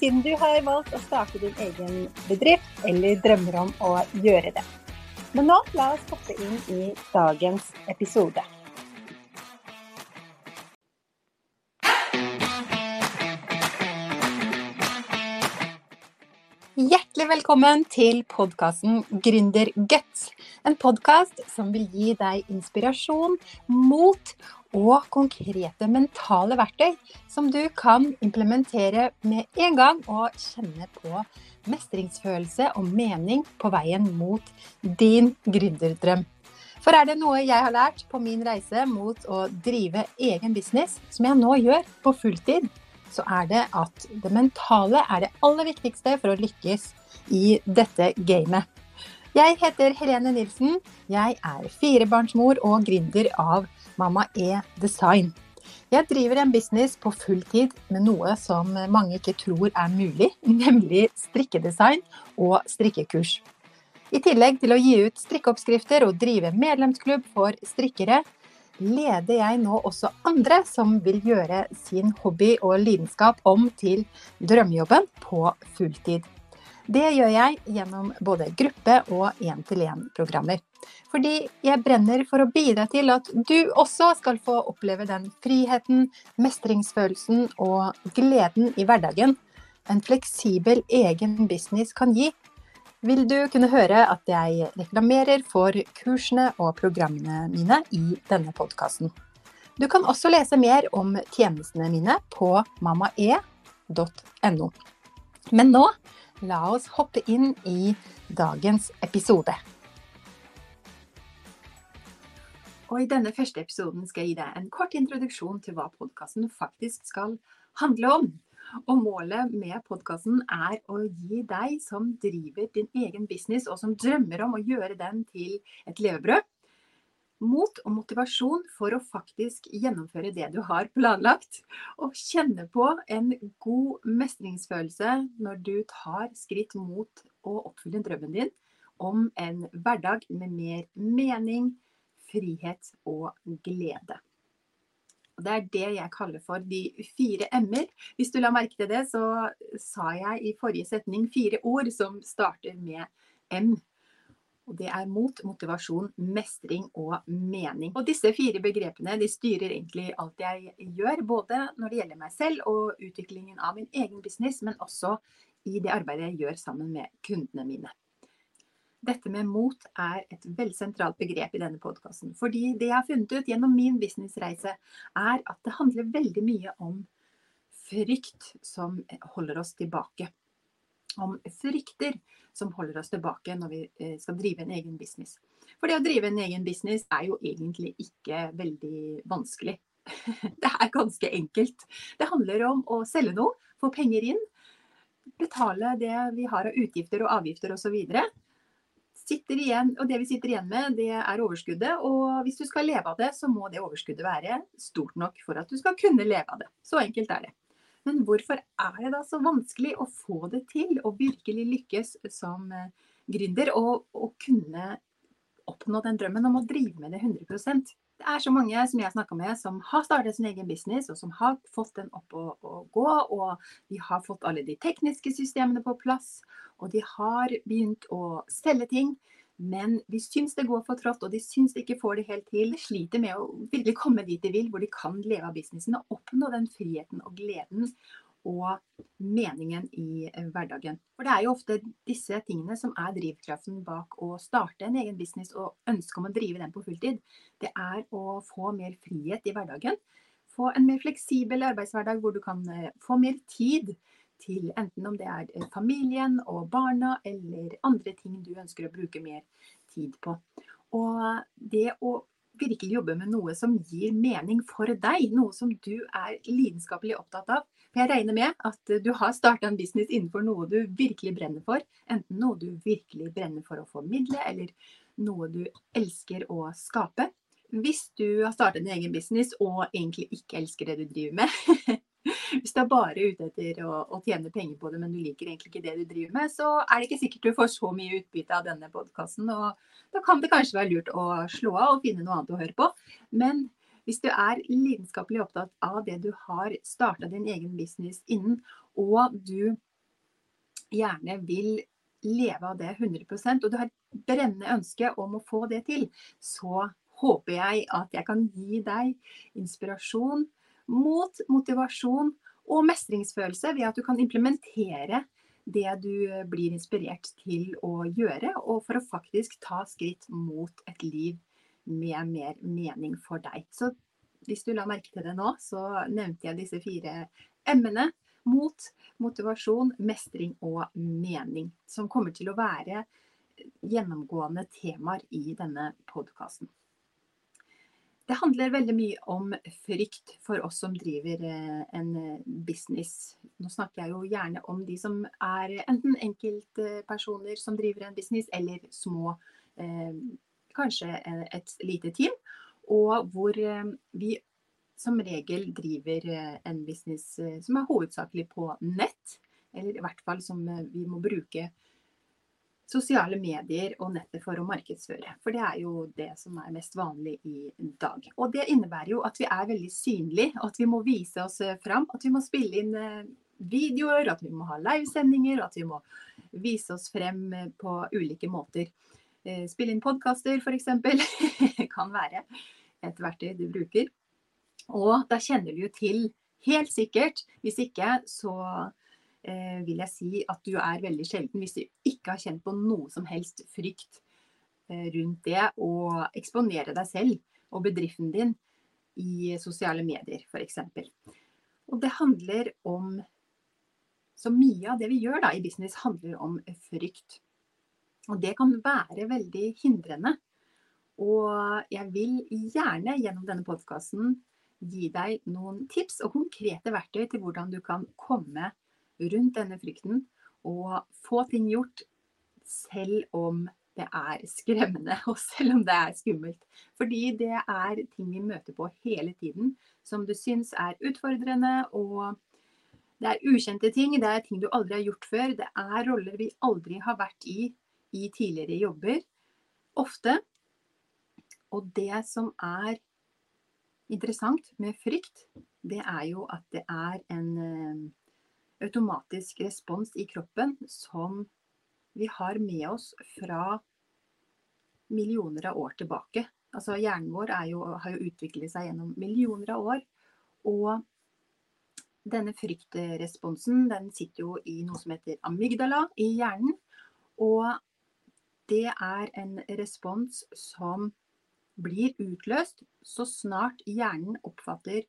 siden du har valgt å starte din egen bedrift eller drømmer om å gjøre det. Men nå la oss hoppe inn i dagens episode. Hjertelig velkommen til podkasten Gründerguts. En podkast som vil gi deg inspirasjon, mot og konkrete mentale verktøy som du kan implementere med en gang og kjenne på mestringsfølelse og mening på veien mot din gründerdrøm. For er det noe jeg har lært på min reise mot å drive egen business, som jeg nå gjør på fulltid, så er det at det mentale er det aller viktigste for å lykkes i dette gamet. Jeg heter Helene Nilsen. Jeg er firebarnsmor og gründer av Mamma E Design. Jeg driver en business på fulltid med noe som mange ikke tror er mulig, nemlig strikkedesign og strikkekurs. I tillegg til å gi ut strikkeoppskrifter og drive medlemsklubb for strikkere, leder jeg nå også andre som vil gjøre sin hobby og lidenskap om til drømmejobben på fulltid. Det gjør jeg gjennom både gruppe- og én-til-én-programmer. Fordi jeg brenner for å bidra til at du også skal få oppleve den friheten, mestringsfølelsen og gleden i hverdagen en fleksibel egen business kan gi. Vil du kunne høre at jeg reklamerer for kursene og programmene mine i denne podkasten. Du kan også lese mer om tjenestene mine på mammae.no. Men nå la oss hoppe inn i dagens episode. Og I denne første episoden skal jeg gi deg en kort introduksjon til hva podkasten faktisk skal handle om. Og Målet med podkasten er å gi deg som driver din egen business, og som drømmer om å gjøre den til et levebrød, mot og motivasjon for å faktisk gjennomføre det du har planlagt. Og kjenne på en god mestringsfølelse når du tar skritt mot å oppfylle drømmen din om en hverdag med mer mening, frihet og glede. Det er det jeg kaller for de fire m-er. Hvis du la merke til det, så sa jeg i forrige setning fire ord som starter med M. Og det er mot, motivasjon, mestring og mening. Og disse fire begrepene de styrer egentlig alt jeg gjør, både når det gjelder meg selv og utviklingen av min egen business, men også i det arbeidet jeg gjør sammen med kundene mine. Dette med mot er et veldig sentralt begrep i denne podkasten. Fordi det jeg har funnet ut gjennom min businessreise, er at det handler veldig mye om frykt som holder oss tilbake om frykter som holder oss tilbake når vi eh, skal drive en egen business. For det å drive en egen business er jo egentlig ikke veldig vanskelig. Det er ganske enkelt. Det handler om å selge noe, få penger inn, betale det vi har av utgifter og avgifter osv. Igjen, og det vi sitter igjen med, det er overskuddet. Og hvis du skal leve av det, så må det overskuddet være stort nok for at du skal kunne leve av det. Så enkelt er det. Men hvorfor er det da så vanskelig å få det til, å virkelig lykkes som eh, gründer og, og kunne oppnå den drømmen om å drive med det 100% Det er så mange som jeg har snakka med som har startet sin egen business, og som har fått den opp å, å gå. Og de har fått alle de tekniske systemene på plass, og de har begynt å selge ting. Men de syns det går for trått, og de syns de ikke får det helt til. De sliter med å virkelig komme dit de vil, hvor de kan leve av businessen og oppnå den friheten og gleden og meningen i eh, hverdagen. For det er jo ofte disse tingene som er drivkraften bak å starte en egen business og ønske om å drive den på fulltid. Det er å få mer frihet i hverdagen. Få en mer fleksibel arbeidshverdag hvor du kan eh, få mer tid til enten om det er eh, familien og barna eller andre ting du ønsker å bruke mer tid på. Og det å virkelig jobbe med noe som gir mening for deg, noe som du er lidenskapelig opptatt av. Jeg regner med at du har starta en business innenfor noe du virkelig brenner for. Enten noe du virkelig brenner for å formidle, eller noe du elsker å skape. Hvis du har startet en egen business og egentlig ikke elsker det du driver med, hvis du er bare ute etter å, å, tjene penger på det, men du liker egentlig ikke det du driver med, så er det ikke sikkert du får så mye utbytte av denne podkasten. Og da kan det kanskje være lurt å slå av og finne noe annet å høre på. Men hvis du er lidenskapelig opptatt av det du har starta din egen business innen, og du gjerne vil leve av det 100% og du har et brennende ønske om å få det til, så håper jeg at jeg kan gi deg inspirasjon mot motivasjon og mestringsfølelse ved at du kan implementere det du blir inspirert til å gjøre, og for å faktisk ta skritt mot et liv med mer mening for deg. Så hvis du la merke til det nå, så nevnte jeg disse fire emnene. Mot, motivasjon, mestring og mening. Som kommer til å være gjennomgående temaer i denne podkasten. Det handler veldig mye om frykt for oss som driver eh, en eh, business. Nå snakker jeg jo gjerne om de som er enten enkeltpersoner som driver en business, eller små, eh, kanskje et lite team. Og hvor vi som regel driver en business som er hovedsakelig på nett. Eller i hvert fall som vi må bruke sosiale medier og nettet for å markedsføre. For det er jo det som er mest vanlig i dag. Og det innebærer jo at vi er veldig synlige, og at vi må vise oss eh, fram. At vi må spille inn eh, videoer, at vi må ha livesendinger, at vi må vise oss frem eh, på ulike måter. Spille inn podkaster f.eks. kan være et verktøy du bruker. Og da kjenner du jo til, helt sikkert, hvis ikke så eh, vil jeg si at du er veldig sjelden hvis du ikke har kjent på noe som helst frykt eh, rundt det å eksponere deg selv og bedriften din i sosiale medier f.eks. Og det handler om Så mye av det vi gjør da i business, handler om frykt. Og det kan være veldig hindrende. Og jeg vil gjerne gjennom denne podkasten gi deg noen tips og konkrete verktøy til hvordan du kan komme rundt denne frykten og få ting gjort selv om det er skremmende og selv om det er skummelt. Fordi det er ting vi møter på hele tiden som du syns er utfordrende. og det er ukjente ting, det er ting du aldri har gjort før. Det er roller vi aldri har vært i i tidligere jobber. Ofte. Og det som er interessant med frykt, det er jo at det er en eh, automatisk respons i kroppen som vi har med oss fra millioner av år tilbake. Altså Hjernen vår jo, har jo utviklet seg gjennom millioner av år. Og denne fryktresponsen den sitter jo i noe som heter amygdala i hjernen. Og det er en respons som blir utløst så snart hjernen oppfatter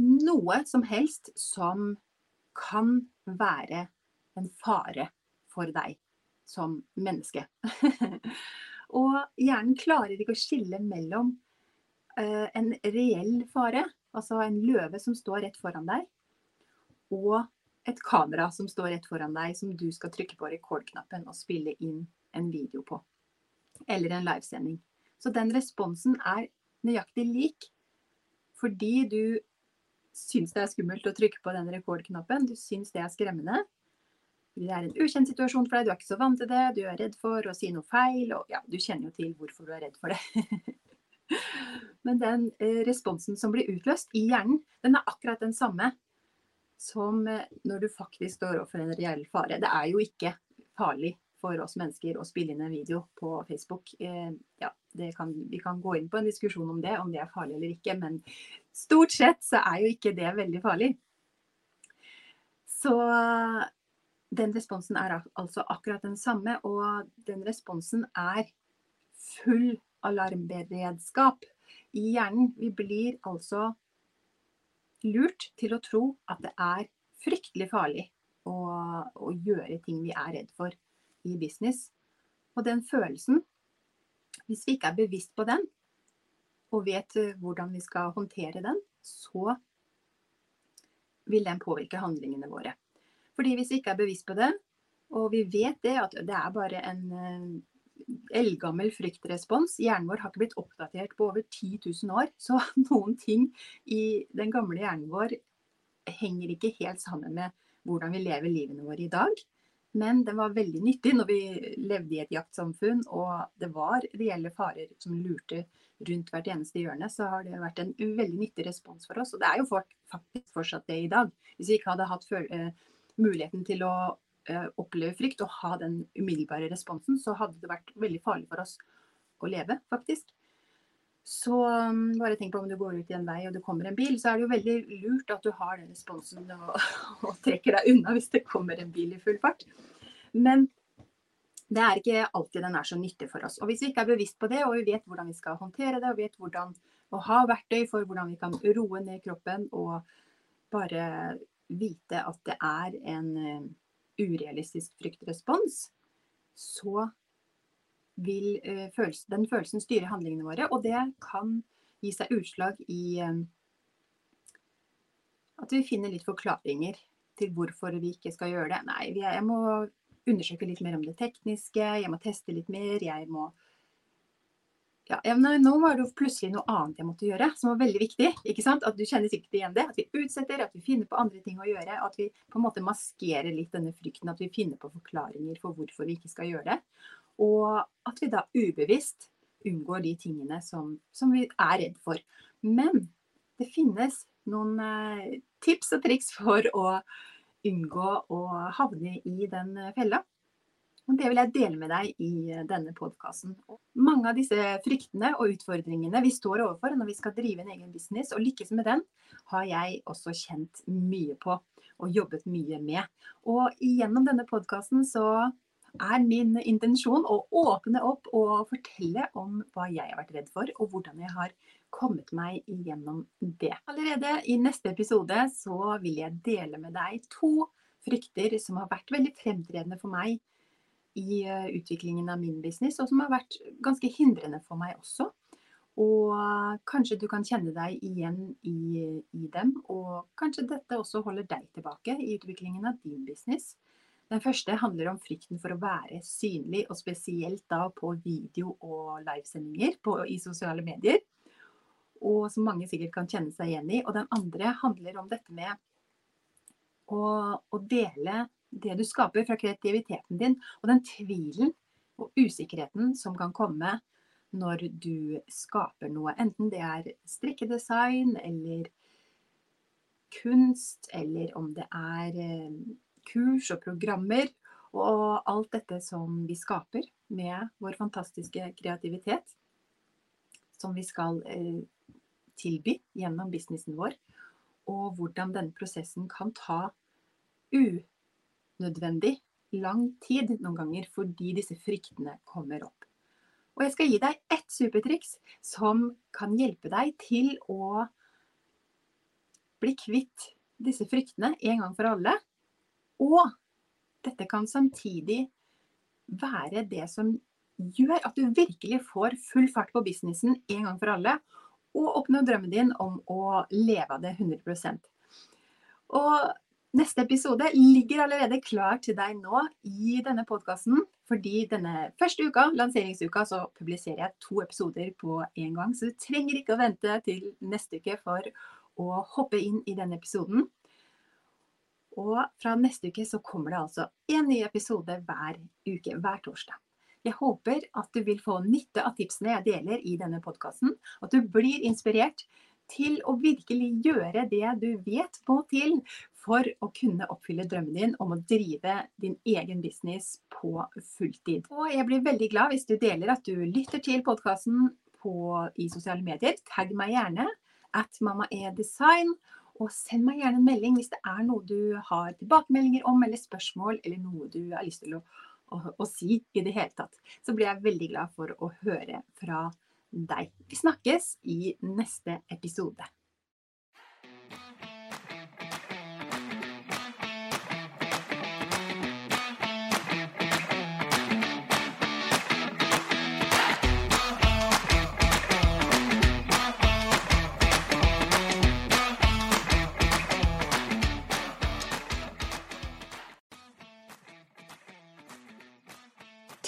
noe som helst som kan være en fare for deg som menneske. og hjernen klarer ikke å skille mellom uh, en reell fare, altså en løve som står rett foran deg, og et kamera som står rett foran deg, som du skal trykke på rekordknappen og spille inn en video på. Eller en livesending. Så den responsen er nøyaktig lik fordi du syns det er skummelt å trykke på den rekordknappen, du syns det er skremmende. Det er en ukjent situasjon for deg, du er ikke så vant til det, du er redd for å si noe feil. Og ja, du kjenner jo til hvorfor du er redd for det. Men den eh, responsen som blir utløst i hjernen, den er akkurat den samme som eh, når du faktisk står overfor en reell fare. Det er jo ikke farlig for oss mennesker å spille inn en video på Facebook. Eh, ja, kan, vi kan gå inn på en diskusjon om det, om det er farlig eller ikke. Men stort sett så er jo ikke det veldig farlig. Så den responsen er altså akkurat den samme. Og den responsen er full alarmberedskap i hjernen. Vi blir altså lurt til å tro at det er fryktelig farlig å, å gjøre ting vi er redd for i business. Og den følelsen hvis vi ikke er bevisst på den, og vet eh, hvordan vi skal håndtere den, så vil den påvirke handlingene våre. Fordi hvis vi ikke er bevisst på det, og vi vet det, at det er bare en eh, eldgammel fryktrespons. Hjernen vår har ikke blitt oppdatert på over 10 000 år. Så noen ting i den gamle hjernen vår henger ikke helt sammen med hvordan vi lever livene våre i dag. Men den var veldig nyttig når vi levde i et jaktsamfunn og det var reelle farer som lurte rundt hvert eneste hjørne. Så har det vært en veldig nyttig respons for oss. Og det er jo faktisk fortsatt det i dag. Hvis vi ikke hadde hatt eh, muligheten til å Eh, oppleve frykt og ha den umiddelbare responsen, så hadde det vært veldig farlig for oss å leve, faktisk. Så um, bare tenk på om du går ut i en vei og det kommer en bil, så er det jo veldig lurt at du har den responsen og, og trekker deg unna hvis det kommer en bil i full fart. Men det er ikke alltid den er så nyttig for oss. Og hvis vi ikke er bevisst på det, og vi vet hvordan vi skal håndtere det, og vet hvordan å ha verktøy for hvordan vi kan roe ned kroppen og bare vite at det er en eh, urealistisk fryktrespons, så vil uh, følelse, den følelsen styre handlingene våre. Og det kan gi seg utslag i um, at vi finner litt forklaringer til hvorfor vi ikke skal gjøre det. Nei, jeg må undersøke litt mer om det tekniske, jeg må teste litt mer, jeg må ja, nå var det jo plutselig noe annet jeg måtte gjøre, som var veldig viktig. ikke sant? At du kjenner sikkert igjen det. At vi utsetter, at vi finner på andre ting å gjøre. At vi på en måte maskerer litt denne frykten. At vi finner på forklaringer for hvorfor vi ikke skal gjøre det. Og at vi da ubevisst unngår de tingene som, som vi er redd for. Men det finnes noen eh, tips og triks for å unngå å havne i den fella. Og det vil jeg dele med deg i eh, denne podkasten. Mange av disse fryktene og utfordringene vi står overfor når vi skal drive en egen business og lykkes med den, har jeg også kjent mye på og jobbet mye med. Og gjennom denne podkasten så er min intensjon å åpne opp og fortelle om hva jeg har vært redd for, og hvordan jeg har kommet meg igjennom det. Allerede i neste episode så vil jeg dele med deg to frykter som har vært veldig fremtredende for meg i eh, utviklingen av min business, og som har vært ganske hindrende for meg også. Og kanskje du kan kjenne deg igjen i, i, dem, og kanskje dette også holder deg tilbake i utviklingen av din business. Den første handler om frykten for å være synlig, og spesielt da på video- og livesendinger i sosiale medier. Og som mange sikkert kan kjenne seg igjen i. Og den andre handler om dette med å, å dele det du skaper fra kreativiteten din, og den tvilen og usikkerheten som kan komme når du skaper noe. Enten det er strikkedesign eller kunst, eller om det er eh, kurs og programmer. Og alt dette som vi skaper med vår fantastiske kreativitet. Som vi skal eh, tilby gjennom businessen vår. Og hvordan denne prosessen kan ta unødvendig lang tid noen ganger fordi disse fryktene kommer opp. Og jeg skal gi deg ett supertriks som kan hjelpe deg til å bli kvitt disse fryktene en gang for alle. Og dette kan samtidig være det som gjør at du virkelig får full fart på businessen en gang for alle, og oppnå drømmen din om å leve av det 100% Og Neste episode ligger allerede klar til deg nå i denne podkasten. Fordi denne første uka, lanseringsuka, så publiserer jeg to episoder på en gang. Så du trenger ikke å vente til neste uke for å hoppe inn i denne episoden. Og fra neste uke så kommer det altså en ny episode hver uke, hver torsdag. Jeg håper at du vil få nytte av tipsene jeg deler i denne podkasten. At du blir inspirert til å virkelig gjøre det du vet må til for å kunne oppfylle drømmen din om å drive din egen business på fulltid. Og jeg blir veldig glad hvis du deler at du lytter til podkasten i sosiale medier. Tagg meg gjerne at mammaedesign. Og send meg gjerne en melding hvis det er noe du har tilbakemeldinger om, eller spørsmål, eller noe du har lyst til å, å, å si i det hele tatt. Så blir jeg veldig glad for å høre fra deg. Vi snakkes i neste episode.